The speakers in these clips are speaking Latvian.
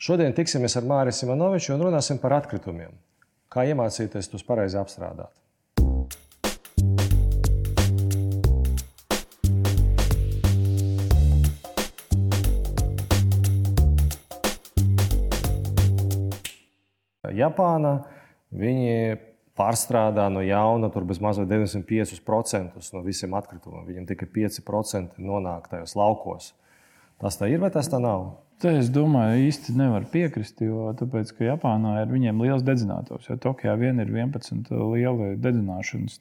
Šodien tiksimies ar Māriju Simonoviču un runāsim par atkritumiem. Kā iemācīties tos pareizi apstrādāt. Japānā viņi pārstrādā no jauna, tur bez mazliet 95% no visiem atkritumiem. Viņam tikai 5% nonāk tajos laukos. Tas tā ir vai tas tā nav? Te es domāju, īsti nevar piekrist, jo tāpēc, Japānā ir viņiem liels dedzinātājs. Ja Tokijā vien ir 11 lieli dedzināšanas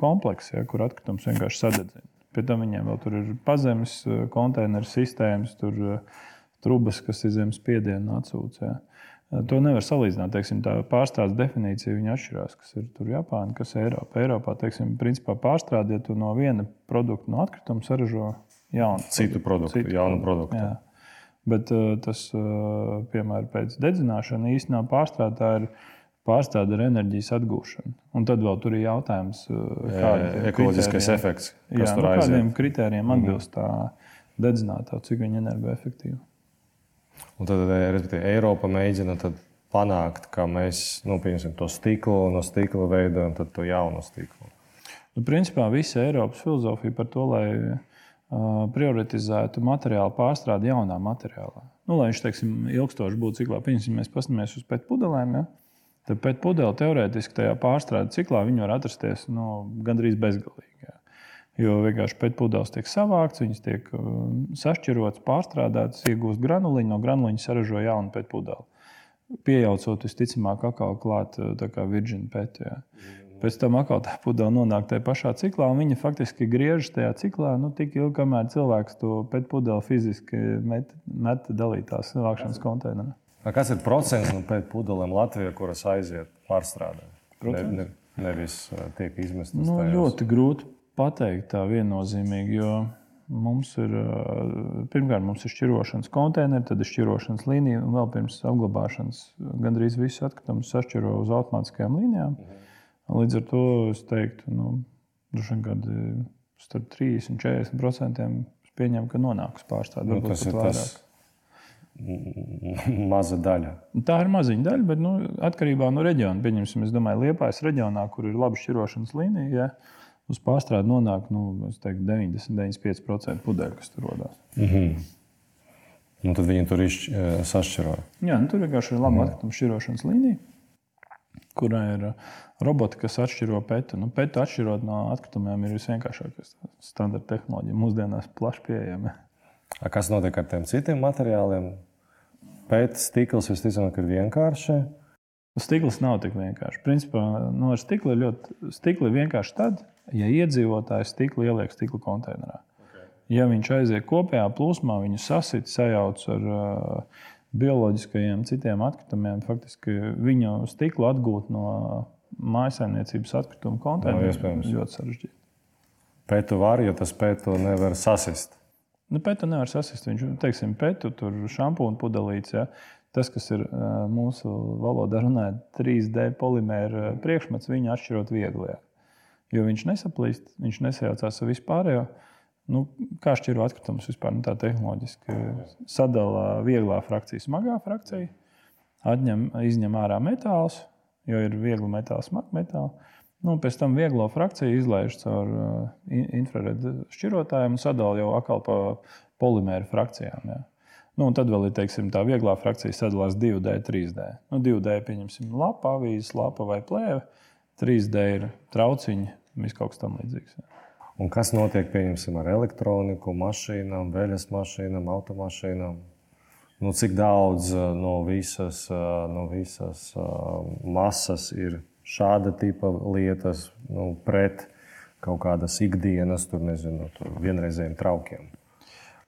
kompleksi, ja, kur atkritums vienkārši sadedzina. Pēc tam viņiem vēl tur ir pazemes konteineru sistēmas, tur trubas, kas ir zemes spiedienu atsūcē. Ja. To nevar salīdzināt. Teiksim, tā pārstrādes definīcija atšķirās, kas ir tur Japāna, kas ir Eiropa. Eiropā, teiksim, principā pārstrādāt no viena produkta, no atkrituma saražo jaunu citu produktu, citu jaunu produktu. Jā. Bet tas, piemēram, pēc dedzināšanas īstenībā pārstrādā ir pārstrāde ar enerģijas atgūšanu. Un tad vēl tur ir jautājums, kāda ir ekoloģiskais efekts. Jā, nu, kādiem kritērijiem atbilst tā dedzinātā, cik viņa energoefektīva. Un tad respektīvi, Eiropa mēģina panākt, ka mēs nu, to stiklu no stikla veidojam to jaunu stiklu. Nu, principā visa Eiropas filozofija par to, lai prioritizētu materiālu pārstrādi jaunā materiālā. Nu, lai viņš teiksim, ilgstoši būtu ciklā, piemēram, mēs paskatāmies uz pēc pudelēm. Ja? Tad pēc pudeles teorētiski tajā pārstrādes ciklā var atrasties nu, gandrīz bezgalīgi. Ja? Jo vienkārši pēcpūdeles tiek savāktas, viņas tiek sašķirotas, pārstrādātas, iegūst granuliņu, no granuliņa saražo jaunu pēcpūdeli. Pieejaucot visticamāk, atkal klāt uh, kā virģina pētī. Ja. Pēc tam atkal tā pudele nonāk tajā pašā ciklā, un viņa faktiski griežas tajā ciklā nu, tik ilgi, kamēr cilvēks to pēcpūdeli fiziski met, met dalītās vākšanas konteinerā. Kas ir procents no pēcpūdelēm Latvijā, kuras aiziet pārstrādē? Ne, ne, nevis uh, tiek izmestas. Nu, tajās. ļoti grūti pateikt tā viennozīmīgi, jo mums ir pirmkārt mums ir šķirošanas konteineri, tad ir šķirošanas līnija, un vēl pirms apglabāšanas gandrīz visus atkritumus sašķiro uz automātiskajām līnijām. Līdz ar to es teiktu, nu, kad starp 30 un 40% pieņem, ka nonāks pārstāvjiem. Nu, tas ir vairāk. tas maza daļa. Tā ir maziņa daļa, bet nu, atkarībā no reģiona. Pieņemsim, es domāju, Liepājas reģionā, kur ir laba šķirošanas līnija. Ja, uz pārstrādi nonāk nu, teiktu, 90-95% pudeļu, kas tur rodas. Mm -hmm. Nu, tad viņi tur ir sašķiro. Jā, nu, tur vienkārši ir laba mm. atkrituma šķirošanas līnija, kurā ir roboti, kas atšķiro pētu. Nu, pētu atšķirot no atkritumiem ir visvienkāršākais standarta tehnoloģija. Mūsdienās plaši pieejama. Kas notiek ar tiem citiem materiāliem? Pēc stikls visticamāk ir vienkārši. Stikls nav tik vienkārši. Principā no nu, stikla ir ļoti stikli vienkārši tad, ja iedzīvotājs stiklu ieliek stikla konteinerā. Okay. Ja viņš aiziet kopējā plūsmā, viņu sasit, sajauc ar uh, bioloģiskajiem citiem atkritumiem, faktiski viņu stiklu atgūt no mājsaimniecības atkrituma konteinerā ir ļoti sarežģīti. Pētu var, jo tas pētu nevar sasist. Nu, pētu nevar sasist. Viņš, teiksim, pētu tur šampūnu pudelītes. Ja? Tas, kas ir mūsu valodā runājot, 3D polimēra priekšmets, viņu atšķirot viegli. Ja? jo viņš nesaplīst, viņš nesajaucās ar vispārējo. Nu, kā šķiro atkritumus vispār nu, tā tehnoloģiski? Sadalā vieglā frakcija, smagā frakcija, atņem, izņem ārā metālus, jo ir viegli metāli, smagi metāli. Nu, pēc tam vieglo frakciju izlaiž caur uh, infraredzu šķirotājiem un sadala jau atkal pa polimēru frakcijām. Ja. Nu, tad vēl ir teiksim, tā vieglā frakcija sadalās 2D, 3D. Nu, 2D pieņemsim lapa, avīzes, lapa vai plēve. 3D ir trauciņi, Viss kaut kas tam līdzīgs. Jā. Un kas notiek pieņemsim, ar elektroniku, mašīnām, veļas mašīnām, automašīnām? Nu, cik daudz uh, no visas, uh, no visas uh, masas ir šāda tipa lietas nu, pret kaut kādas ikdienas, tur nezinu, tur vienreizējiem traukiem?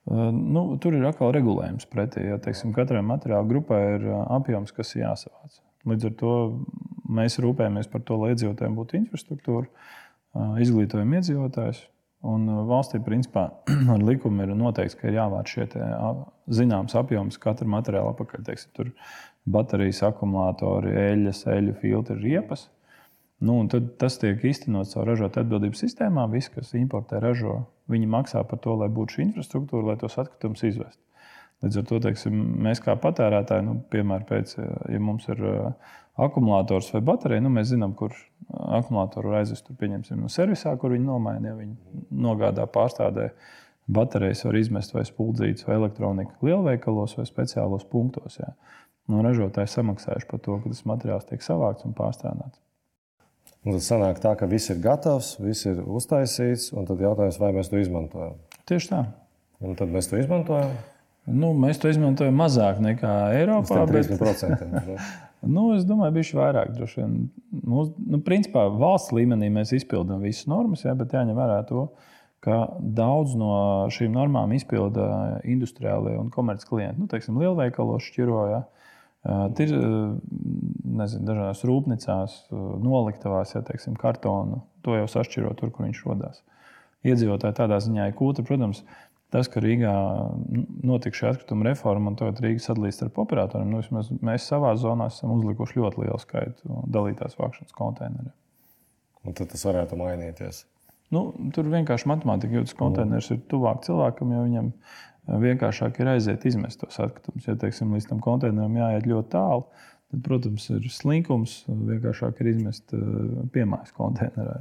Nu, tur ir atkal regulējums pretī. Ja, teiksim, katrai materiāla grupai ir apjoms, kas jāsavāc. Līdz ar to mēs rūpējamies par to, lai iedzīvotājiem būtu infrastruktūra izglītojam iedzīvotājus. Un valstī, principā, ar likumu ir noteikts, ka ir jāvāc šie zināms apjoms katra materiāla apakaļ. Teiksim, tur baterijas, akumulātori, eļļas, eļļu filtri, riepas. Nu, tas tiek īstenots caur ražotāju atbildības sistēmā. Visi, kas importē, ražo, viņi maksā par to, lai būtu šī infrastruktūra, lai tos atkritumus izvestu. Līdz ar to teiksim, mēs kā patērētāji, nu, piemēram, pēc, ja mums ir akumulators vai baterija, nu, mēs zinām, kur akumulātoru aizvest. Pieņemsim, no servisā, kur viņi nomaina, ja viņi nogādā pārstādē. Baterijas var izmest vai spuldzītas, vai elektroniku lielveikalos vai speciālos punktos. Jā. Nu, ražotāji samaksājuši par to, ka tas materiāls tiek savākts un pārstrādāts. Un tad sanāk tā, ka viss ir gatavs, viss ir uztaisīts, un tad jautājums, vai mēs to izmantojam. Tieši tā. Un tad mēs to izmantojam. Nu, mēs to izmantojam mazāk nekā Eiropā. Bet... 30%. nu, es domāju, bija vairāk. Mūs, nu, principā valsts līmenī mēs izpildām visas normas, jā, bet jāņem vērā to, ka daudz no šīm normām izpilda industriālie un komerciāli klienti. Nu, teiksim, lielveikalos šķiroja. Tir, nezinu, dažādās rūpnīcās, noliktavās, ja teiksim, kartonu. To jau sašķiro tur, kur viņš rodas. Iedzīvotāji tādā ziņā ir kūta. Protams, tas, ka Rīgā notika šī atkrituma reforma un tagad Rīga sadalīs starp operatoriem, nu, vismaz mēs savā zonā esam uzlikuši ļoti lielu skaitu dalītās vākšanas konteineriem. Un tad tas varētu mainīties. Nu, tur vienkārši matemātika, jo tas konteiners ir tuvāk cilvēkam, jo viņam vienkāršāk ir aiziet izmest tos atkritumus. Ja teiksim, līdz tam konteineram jāiet ļoti tālu, tad, protams, ir slinkums. Vienkāršāk ir izmest piemājas konteinerā.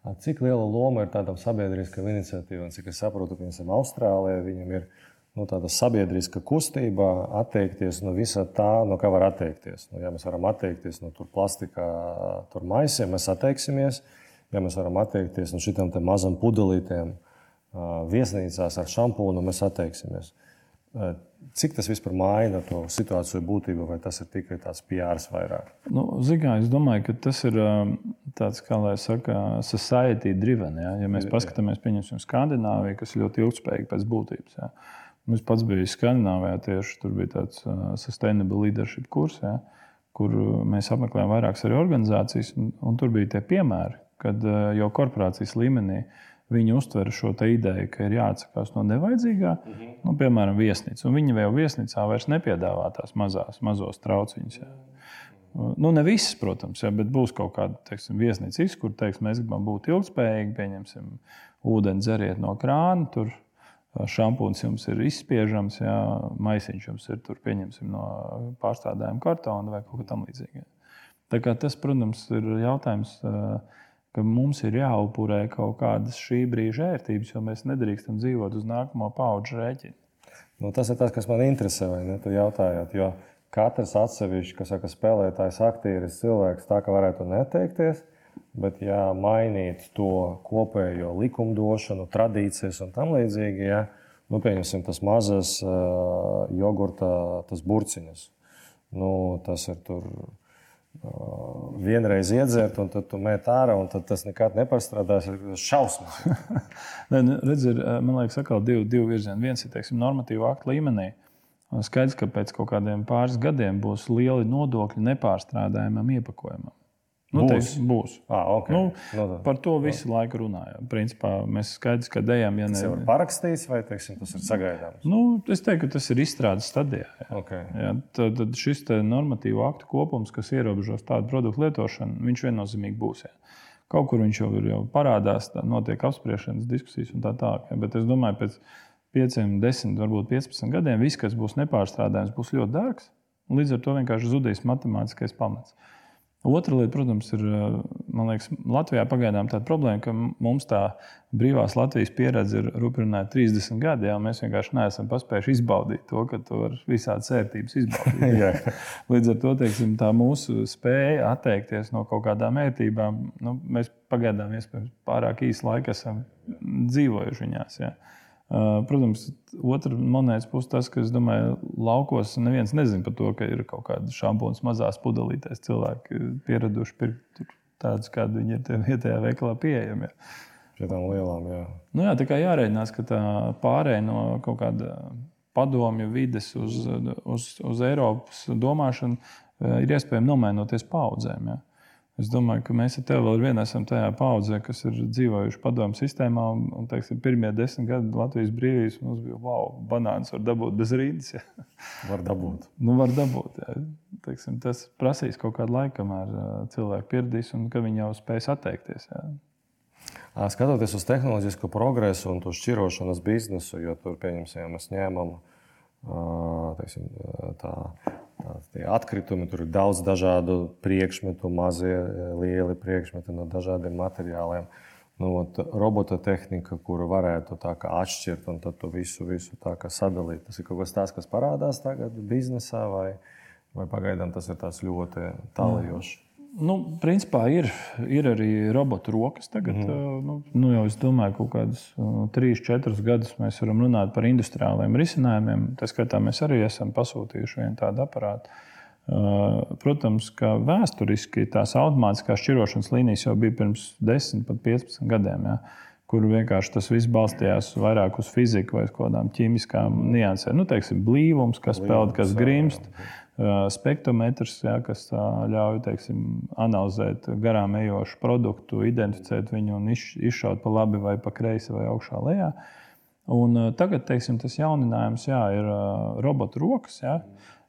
Cik liela loma ir tādam sabiedriskam iniciatīvam, cik es saprotu, piemēram, Austrālijā viņam ir nu, tāda sabiedriska kustība atteikties no visa tā, no kā var atteikties. Nu, ja mēs varam atteikties no plastika tur maisiem, mēs atteiksimies. Ja mēs varam atteikties no šitām mazām pudelītēm, viesnīcās ar šampūnu, mēs atteiksimies. Cik tas vispār maina to situāciju būtību, vai tas ir tikai tāds PR vairāk? Nu, Zinām, es domāju, ka tas ir tāds, kā lai saka, society driven. Ja, ja mēs paskatāmies, pieņemsim, Skandināviju, kas ļoti ilgspējīga pēc būtības. Ja. Es pats biju Skandināvijā, tieši tur bija tāds uh, sustainable leadership kurs, ja, kur mēs apmeklējām vairākas arī organizācijas, un, un tur bija tie piemēri, kad uh, jau korporācijas līmenī uh, Viņi uztver šo ideju, ka ir jāatsakās no nevajadzīgā, mm -hmm. nu, piemēram, viesnīca. Un viņi vēl viesnīcā vairs nepiedāvā tās mazās, mazos trauciņus. Jā. Nu, ne visas, protams, jā, bet būs kaut kāda teiksim, viesnīca, kur teiks, mēs gribam būt ilgspējīgi, pieņemsim ūdeni dzeriet no krāna. Tur šampūns jums ir izspiežams, jā, maisiņš jums ir tur, pieņemsim, no pārstrādājuma kartona vai kaut kā tamlīdzīga. Tas, protams, ir jautājums. Ka mums ir jāupurē kaut kādas šī brīža ērtības, jo mēs nedrīkstam dzīvot uz nākamo pauģu rēķinu. Nu, tas ir tas, kas man interesē, vai ne? Jūs jautājāt, jo katrs atsevišķi, kas saka, spēlētājs, aktieris, cilvēks, tā kā varētu neteikties. Bet, ja mainīt to kopējo likumdošanu, tradīcijas un tam līdzīgi, ja, nu, pieņemsim tas mazas uh, jogurta, burciņas, nu, tas ir tur vienreiz iedzert, un tad tu met ārā, un tas nekad nepārstrādās. Tas šausmas. Nu, redz, ir, man liekas, atkal divi, divi virzieni. Viens ir teiksim, normatīvu aktu līmenī. Skaidrs, ka pēc kaut kādiem pāris gadiem būs lieli nodokļi nepārstrādājumam iepakojumam. Nu, būs. Teiks, būs. Ah, okay. nu, no, nu par to visu no. laiku runājam. Principā mēs skaidrs, ka dejam, ja ne... tas ir parakstīts, vai teiksim, tas ir sagaidāms? Nu, es teiktu, ka tas ir izstrādes stadijā. Jā. Okay. Jā, tad, tad šis normatīvu aktu kopums, kas ierobežos tādu produktu lietošanu, viņš viennozīmīgi būs. Jā. Kaut kur viņš jau ir jau parādās, tā, notiek apspriešanas, diskusijas un tā tālāk. Bet es domāju, pēc 5, 10, varbūt 15 gadiem viss, kas būs nepārstrādājams, būs ļoti dārgs. Līdz ar to vienkārši zudīs matemātiskais pamats. Otra lieta, protams, ir liekas, Latvijā pagaidām tāda problēma, ka mums tā brīvās Latvijas pieredze ir rūpīgi 30 gadi. Jā, mēs vienkārši neesam paspējuši izbaudīt to, ka tu vari visādas vērtības izbaudīt. Līdz ar to teiksim, mūsu spēja atteikties no kaut kādām vērtībām, nu, mēs pagaidām iespējams pārāk īsu laiku esam dzīvojuši viņās. Jā. Uh, protams, otra monētas puse tas, ka es domāju, laukos neviens nezina par to, ka ir kaut kāda šampūnas mazās pudelītēs. Cilvēki pieraduši pirkt tādus, kādi viņi ir vietējā veikalā pieejami. Pie tām lielām, jā. Nu, jā, tā kā jārēķinās, ka tā pārēja no kaut kāda padomju vides uz, uz, uz Eiropas domāšanu uh, ir iespējama nomainoties paudzēm. Jā. Es domāju, ka mēs ar tevi vēl vienā esam tajā paudzē, kas ir dzīvojuši padomu sistēmā. Un, un teiksim, pirmie desmit gadi Latvijas brīvības mums bija, wow, banāns var dabūt bez rītas. Ja. Var dabūt. Nu, var dabūt ja. teiksim, tas prasīs kaut kādu laiku, kamēr cilvēki pieradīs un ka viņi jau spēs atteikties. Ja. Skatoties uz tehnoloģisko progresu un to šķirošanas biznesu, jo tur, pieņemsim, mēs ņēmām teiksim, tā, tā, atkritumi. Tur ir daudz dažādu priekšmetu, mazie, lieli priekšmeti no dažādiem materiāliem. Nu, robota tehnika, kuru varētu atšķirt un to visu, visu sadalīt. Tas ir kaut kas tāds, kas parādās tagad biznesā, vai, vai pagaidām tas ir ļoti tālajošs. Nu, principā ir, ir arī robotu rokas. Tagad, mm. nu, nu, jau es domāju, ka kaut kādus trīs, četrus gadus mēs varam runāt par industriāliem risinājumiem. Tā skaitā mēs arī esam pasūtījuši vienu tādu aparātu. Protams, ka vēsturiski tās automātiskās šķirošanas līnijas jau bija pirms 10, pat 15 gadiem. Ja, kur vienkārši tas viss balstījās vairāk uz fiziku vai uz kaut kādām ķīmiskām niansēm. Nu, teiksim, blīvums, kas peld, kas grimst. Jā, jā spektrometrs, ja, kas ļauj teiksim, analizēt garām ejošu produktu, identificēt viņu un izšaut pa labi vai pa kreisi vai augšā lejā. Un tagad teiksim, tas jauninājums jā, ir robotu rokas. Ja,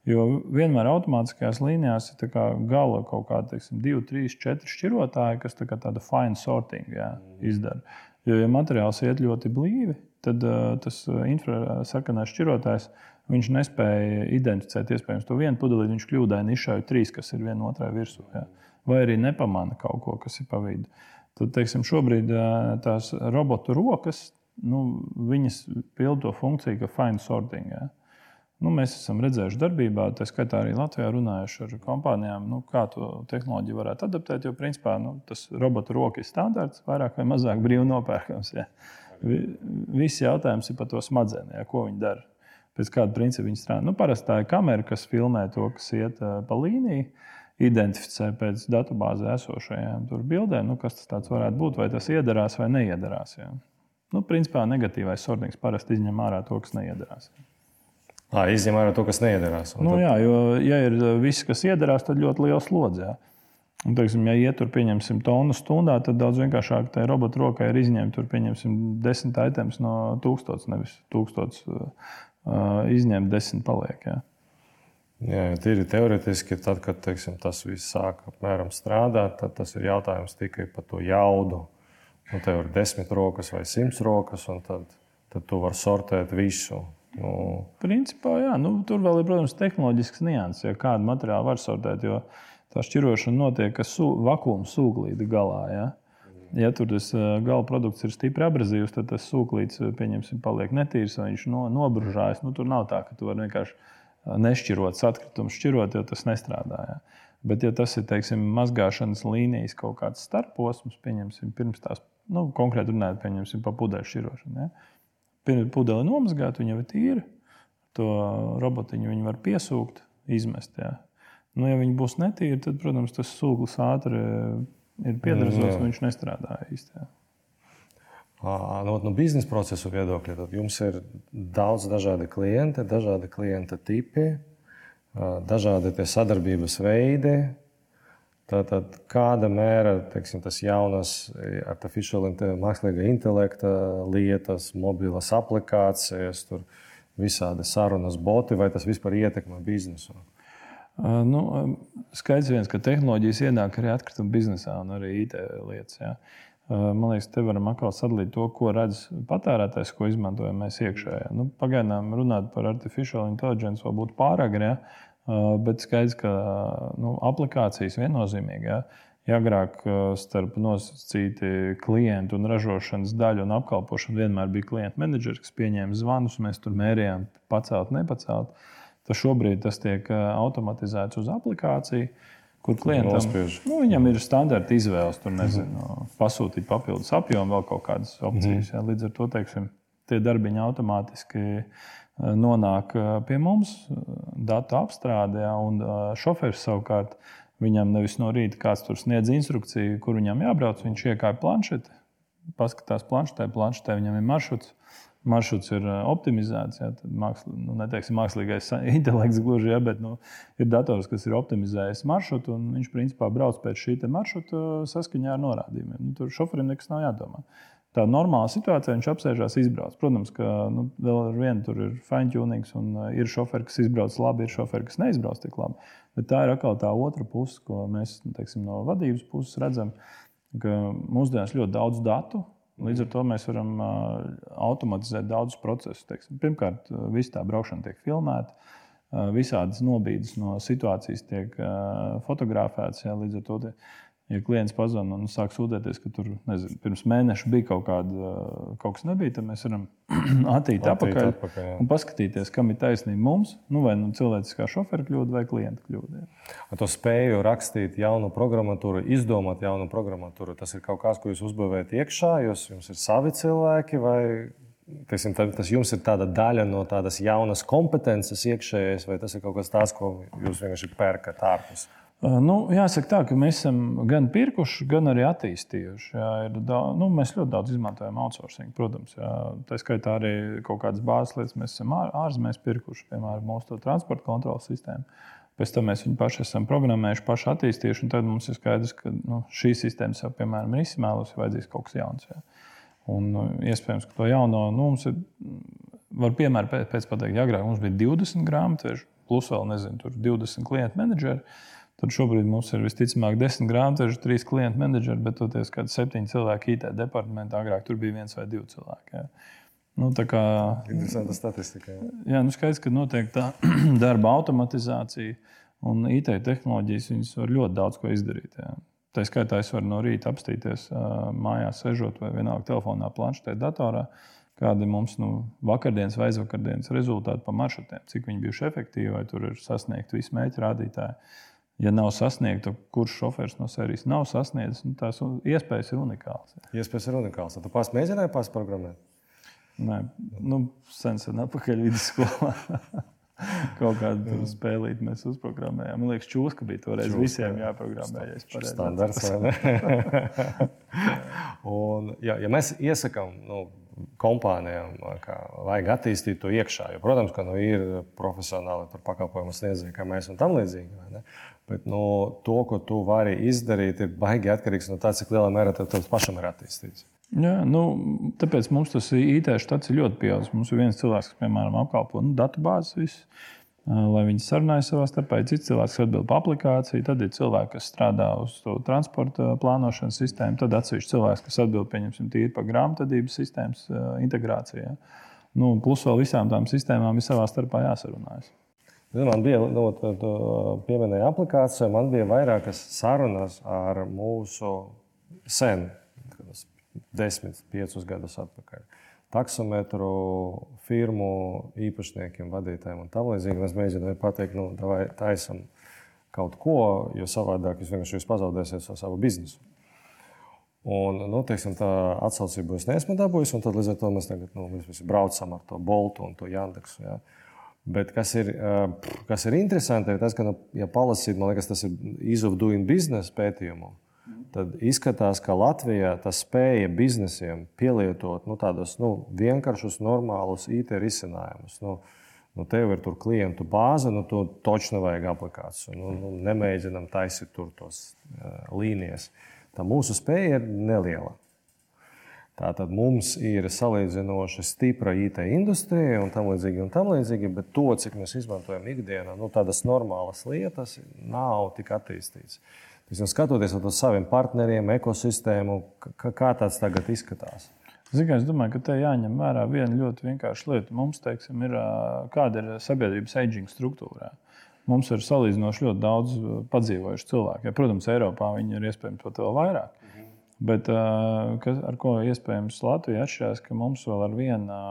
jo vienmēr automātiskajās līnijās ir gala kaut kāda teiksim, 2, 3, 4 šķirotāji, kas tā tāda fine sorting jā, izdara. Jo, ja materiāls iet ļoti blīvi, tad uh, tas infrasarkanais šķirotājs uh, Viņš nespēja identificēt, iespējams, to vienu pudeli, viņš kļūdaini izšāva trīs, kas ir viena otrai virsū. Ja? Vai arī nepamana kaut ko, kas ir pa vidu. Tad, teiksim, šobrīd tās robotu rokas, nu, viņas pilda to funkciju, ka fine sorting. Ja? Nu, mēs esam redzējuši darbībā, tā skaitā arī Latvijā runājuši ar kompānijām, nu, kā to tehnoloģiju varētu adaptēt. Jo, principā, nu, tas robotu roka ir standarts, vairāk vai mazāk brīvi nopērkams. Ja. Viss jautājums ir par to smadzenēm, ja, ko viņi dara pēc kāda principa viņi strādā. Nu, parasti tā ir kamera, kas filmē to, kas iet pa līniju, identificē pēc datubāzē esošajām bildēm, nu, kas tas varētu būt, vai tas iedarās vai neiedarās. Jā. Nu, principā negatīvais sortings parasti izņem ārā to, kas neiedarās. À, izņem ārā to, kas neiedarās. Nu, tad... Jā, jo, ja ir viss, kas iedarās, tad ļoti liels slodzi. Un, teiksim, ja ietur pieņemsim tonu stundā, tad daudz vienkāršāk tai robotu rokai ir izņemt tur, pieņemsim, desmit items no tūkstotis, nevis tūkstotis izņemt, desmit paliek. Jā. Jā, tīri teorētiski, tad, kad teiksim, tas viss sāk apmēram strādāt, tad tas ir jautājums tikai par to jaudu. Nu, tev ir desmit rokas vai simts rokas, un tad, tad tu vari sortēt visu. Nu, Principā, jā, nu, tur vēl ir, protams, tehnoloģisks nianses, ja kādu materiālu var sortēt. Jo tā šķirošana notiek, ka su, vakuma sūglīte galā. Ja? ja tur tas gala produkts ir stipri abrazīvs, tad tas sūklīts, pieņemsim, paliek netīrs, vai viņš no, nobružājas. Nu, tur nav tā, ka tu vari vienkārši nešķirot atkritumu, šķirot, jo tas nestrādā. Ja. Bet, ja tas ir teiksim, mazgāšanas līnijas kaut kāds starposms, pieņemsim, pirms tās, nu, konkrēti runājot, pieņemsim, pa pudeļu šķirošanu. Ja. Pirms pudeli nomazgāt, viņa ir tīra, to robotiņu viņi var piesūkt, izmest. Ja. Nu, ja viņi būs netīri, tad, protams, tas sūklis ātri ir piedarbots, un viņš nestrādā īstenībā. No, no biznesa procesu viedokļa, tad jums ir daudz dažādi klienti, dažādi klienta tipi, dažādi sadarbības veidi. Tātad, kāda mēra teiksim, tas jaunas artificial mākslīgā intelekta lietas, mobilas aplikācijas, tur visādi sarunas boti, vai tas vispār ietekmē biznesu? Nu, skaidrs viens, ka tehnoloģijas ienāk arī atkrituma biznesā un arī IT lietas. Jā. Man liekas, te varam atkal sadalīt to, ko redz patērētājs, ko izmantojam mēs iekšējā. Nu, pagaidām runāt par artificial intelligence vēl būtu pārāk grē, bet skaidrs, ka nu, aplikācijas viennozīmīgi. Jā. Ja agrāk starp nosacīti klientu un ražošanas daļu un apkalpošanu vienmēr bija klienta menedžers, kas pieņēma zvanus, mēs tur mērījām, pacelt, nepacelt. Uh, tad šobrīd tas tiek automatizēts uz aplikāciju. Kur klientam nu, viņam ir standarta izvēles, tur nezinu, pasūtīt papildus apjomu, vēl kaut kādas opcijas. Mm ja, līdz ar to teiksim, tie darbiņi automātiski nonāk pie mums, datu apstrādē, un šoferis savukārt viņam nevis no rīta kāds tur sniedz instrukciju, kur viņam jābrauc. Viņš iekāpa planšetē, paskatās planšetē, planšetē viņam ir maršruts maršruts ir optimizēts. Ja, tad māksl, nu, neteiksim, mākslīgais intelekts gluži, ja, bet nu, ir dators, kas ir optimizējis maršrutu, un viņš principā brauc pēc šī maršruta saskaņā ar norādījumiem. Nu, tur šoferim nekas nav jādomā. Tā normāla situācija, viņš apsēžās, izbrauc. Protams, ka nu, vēl ar vienu tur ir fine-tuning, un ir šoferi, kas izbrauc labi, ir šoferi, kas neizbrauc tik labi. Bet tā ir atkal tā otra puse, ko mēs teiksim, no vadības puses redzam, ka mūsdienās ļoti daudz datu Līdz ar to mēs varam automatizēt daudzus procesus. Teiksim. Pirmkārt, visa tā braukšana tiek filmēta, visādas nobīdes no situācijas tiek fotografētas. Jā, līdz ar to ja klients pazvanīja un sāk sūdzēties, ka tur nezinu, pirms mēneša bija kaut, kāda, kaut kas, nebija, tad mēs varam attīt atpakaļ, atpakaļ jā. un paskatīties, kam ir taisnība mums, nu, vai nu, cilvēciskā šofera kļūda vai klienta kļūda. To spēju rakstīt jaunu programmatūru, izdomāt jaunu programmatūru, tas ir kaut kas, ko jūs uzbūvējat iekšā, jūs, jums ir savi cilvēki vai Teiksim, tas jums ir tāda daļa no tādas jaunas kompetences iekšējais, vai tas ir kaut kas tāds, ko jūs vienkārši pērkat ārpus? Nu, jāsaka, tā, ka mēs esam gan pirkuši, gan arī attīstījuši. Jā, daudz, nu, mēs ļoti daudz izmantojam outsourcing, protams. Jā. Tā skaitā arī kaut kādas bāzes lietas mēs esam ārzemēs pirkuši, piemēram, mūsu transporta kontrolas sistēmu. Pēc tam mēs viņu paši esam programmējuši, paši attīstījuši. Tad mums ir skaidrs, ka nu, šī sistēma jau, piemēram, ir izsmēlusi, ir vajadzīgs kaut kas jauns. Jā. Un, nu, iespējams, ka to jauno nu, mums ir, var piemēram pēc pateikt, agrāk mums bija 20 grāmatveži, plus vēl nezinu, 20 klientu menedžeri. Tad šobrīd mums ir visticamāk desmit grāmatveži, trīs klientu menedžeri, bet toties kādi septiņi cilvēki IT departamentā. Agrāk tur bija viens vai divi cilvēki. Jā. Nu, tā kā interesanta statistika. Jā, jā nu skaidrs, ka notiek tā darba automatizācija un IT tehnoloģijas. Viņas var ļoti daudz ko izdarīt. Jā. Tā skaitā es varu no rīta apstīties mājās, sežot vai vienalga telefonā, planšetē, datorā. Kādi mums nu, vakardienas vai aizvakardienas rezultāti pa maršrutiem, cik viņi bijuši efektīvi, vai tur ir sasniegti visi mērķi rādītāji ja nav sasniegta, kurš šofērs no sērijas nav sasniedzis, nu, tās iespējas ir unikālas. Iespējas ir unikālas. Tu pats mēģināji pārprogrammēt? Nē, nu, sen sen atpakaļ vidusskolā. Kaut kādu spēlīti mēs uzprogrammējām. Man liekas, čūska bija toreiz čūska, visiem jāprogrammē. Ja Standarts. Un, ja, ja mēs iesakām nu, kompānijām, ka vajag attīstīt to iekšā, jo, protams, ka nu, ir profesionāli pakalpojumu sniedzēji, kā mēs un tam līdzīgi. Bet nu, to, ko tu vari izdarīt, ir baigi atkarīgs no tā, cik lielā mērā tev pašam ir attīstīts. Jā, nu, tāpēc mums tas IT štats ir ļoti pieaudzis. Mums ir viens cilvēks, kas, piemēram, apkalpo nu, datubāzes, lai viņi sarunājas savā starpā. Ir cits cilvēks, kas atbild par aplikāciju, tad ir cilvēki, kas strādā uz to transporta plānošanas sistēmu, tad atsevišķi cilvēks, kas atbild tīri par grāmatvedības sistēmas integrāciju. Nu, plus vēl visām tām sistēmām ir savā starpā jāsarunājas. Man bija nu, pieminēta aplikācija, man bija vairākas sarunas ar mūsu sen, desmit, piecus gadus atpakaļ. Taksometru firmu īpašniekiem, vadītājiem un tam līdzīgi. Mēs mēģinājām pateikt, nu, vai taisam kaut ko, jo savādāk jūs vienkārši pazaudēsiet savu biznesu. Un, nu, teiksim, tā atsaucība es neesmu dabūjis, un tad līdz ar to mēs tagad nu, mēs braucam ar to Boltu un to Jandeksu. Ja. Bet kas ir, kas ir interesanti, ir tas, ka, nu, ja palasīt, man liekas, tas ir Doing Business pētījumu, tad izskatās, ka Latvijā tas spēja biznesiem pielietot nu, tādus nu, vienkāršus, normālus IT risinājumus. Nu, nu, tev ir tur klientu bāze, nu, tu taču nevajag aplikāciju. Nu, nu, nemēģinam taisīt tur tos uh, līnijas. Tā mūsu spēja ir neliela. Tātad mums ir salīdzinoši stipra IT industrija un tam līdzīgi, un tam līdzīgi bet to, cik mēs izmantojam ikdienā, nu, tādas normālas lietas, nav tik attīstītas. Skatoties uz saviem partneriem, ekosistēmu, kā tāds tagad izskatās. Ziniet, es domāju, ka te jāņem vērā viena ļoti vienkārša lieta. Mums, teiksim, ir kāda ir sabiedrības aging struktūrā. Mums ir salīdzinoši ļoti daudz padzīvojušu cilvēku. Ja, protams, Eiropā viņi ir iespējams pat vēl vairāk. Bet kas, ar ko iespējams Latvija atšķirās, ka mums vēl ar vienu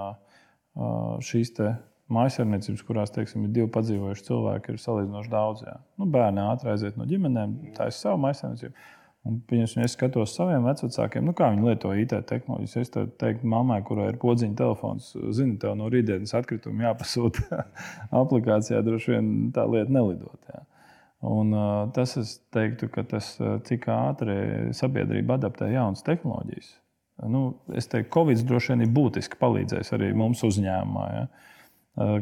šīs mājasarniecības, kurās teiksim, ir divi padzīvojuši cilvēki, ir salīdzinoši daudz. Jā. Nu, bērni ātri aiziet no ģimenēm, tā ir sava mājasarniecība. Un, ja es skatos saviem vecākiem, nu, kā viņi lieto IT tehnoloģijas, es teiktu, mammai, kurai ir podziņa telefons, zina, tev no rītdienas atkrituma jāpasūta aplikācijā, droši vien tā lieta nelidot. Jā. Un, tas es teiktu, ka tas, cik ātri sabiedrība adaptē jaunas tehnoloģijas. Nu, es teiktu, ka Covid droši vien ir būtiski palīdzējis arī mums uzņēmumā. Ja?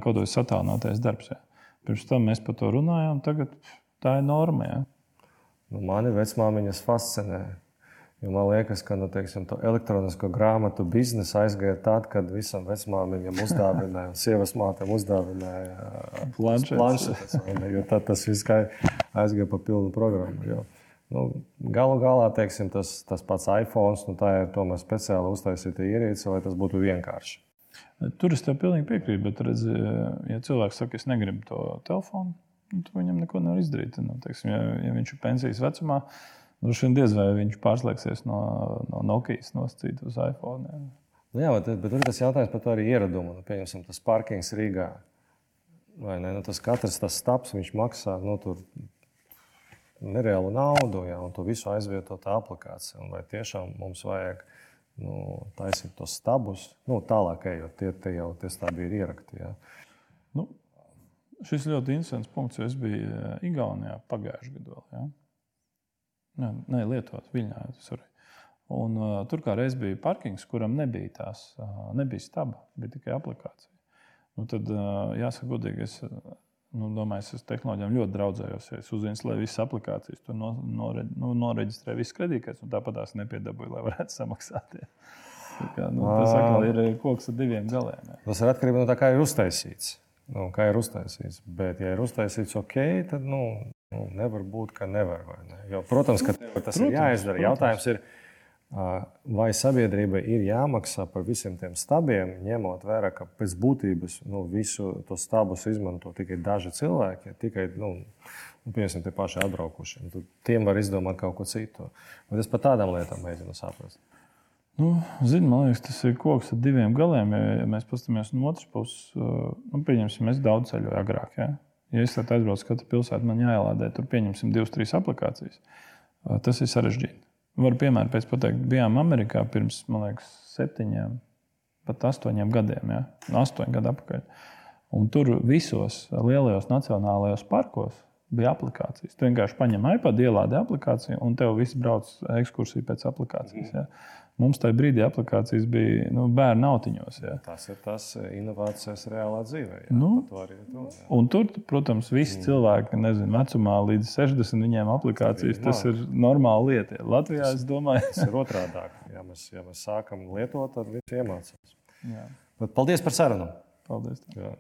Kaut kāds satālinātais darbs. Ja? Pirms tam mēs par to runājām, tagad tā ir norma. Ja? Nu, mani vecmāmiņas fascinē Jo man liekas, ka nu, teiksim, elektronisko grāmatu biznesa aizgāja tad, kad visam vecmāmiņam uzdāvināja, un sievas mātēm uzdāvināja planšetes. Jo tad tas viss aizgāja pa pilnu programmu. Jo. Nu, galu galā teiksim, tas, tas pats iPhone, nu, tā ir tomēr speciāli uztaisīta ierīce, lai tas būtu vienkārši. Tur es tev pilnīgi piekrītu, bet, redz, ja cilvēks saka, es negribu to telefonu, nu, tad viņam neko nevar izdarīt. Nu, teiksim, ja, ja viņš ir pensijas vecumā, droši vien diez vai viņš pārslēgsies no, no Nokijas nosacīt uz iPhone. Jā. Nu, jā, bet, bet tur tas jautājums par to arī ieradumu. Nu, pieņemsim, tas parkings Rīgā. Vai ne? Nu, tas katrs tas stāps, viņš maksā nu, tur nereālu naudu, ja, un to visu aizvietot aplikācijā. Vai tiešām mums vajag nu, taisīt tos stabus, nu, tālāk ejot, tie, tie jau tie stabi ir ierakti. Ja. Nu, šis ļoti interesants punkts, jo es biju eh, Igaunijā pagājušajā gadā. Nē, nē Lietuvā, Viļņā. Sorry. Un, uh, tur kā reiz bija parkings, kuram nebija tās, uh, nebija staba, bija tikai aplikācija. Nu, tad, uh, jāsaka, godīgi, es nu, domāju, es ar tehnoloģijām ļoti draudzējos. Es uzzinu, lai visas aplikācijas tur no, nore, nu, noreģistrē visas kredītkartes, un tāpat tās nepiedabūju, lai varētu samaksāt. Kā, nu, tas atkal ir koks ar diviem galiem. Ja. Tas ir atkarīgs no tā, kā ir uztaisīts. Nu, kā ir uztaisīts. Bet, ja ir uztaisīts ok, tad nu, nu, nevar būt, ka nevar. Ne? Jo, protams, ka tas protams, ir jāizdara. Protams. Jautājums ir, vai sabiedrībai ir jāmaksā par visiem tiem stabiem, ņemot vērā, ka pēc būtības nu, visu to stabus izmanto tikai daži cilvēki, tikai nu, nu piemēram, tie paši atbraukušie. Tad tiem var izdomāt kaut ko citu. Bet es par tādām lietām mēģinu saprast. Nu, zin, man liekas, tas ir koks ar diviem galiem. Ja, ja mēs paskatāmies no otras puses, nu, pieņemsim, es daudz ceļoju agrāk. Ja, ja es aizbraucu katru pilsētu, man jāielādē tur pieņemsim divas, trīs aplikācijas. Tas ir sarežģīti. Varu piemēru pēc pateikt, bijām Amerikā pirms, man liekas, septiņiem, pat astoņiem gadiem, ja? no astoņu gadu atpakaļ. Un tur visos lielajos nacionālajos parkos bija aplikācijas. Tu vienkārši paņem iPad, ielādē aplikāciju, un tev viss brauc ekskursija pēc aplikācijas. Ja? Mums tajā brīdī aplikācijas bija nu, bērnu nautiņos. Ja. Tas ir tas inovācijas reālā dzīvē. Jā, nu, un tur, protams, visi mm. cilvēki, nezinu, vecumā līdz 60 viņiem aplikācijas, tas ir normāla lieta. Latvijā tas, es domāju, tas ir otrādi. Ja mēs, ja mēs sākam lietot, tad visi iemācās. Jā. Paldies par sarunu! Paldies! Jā.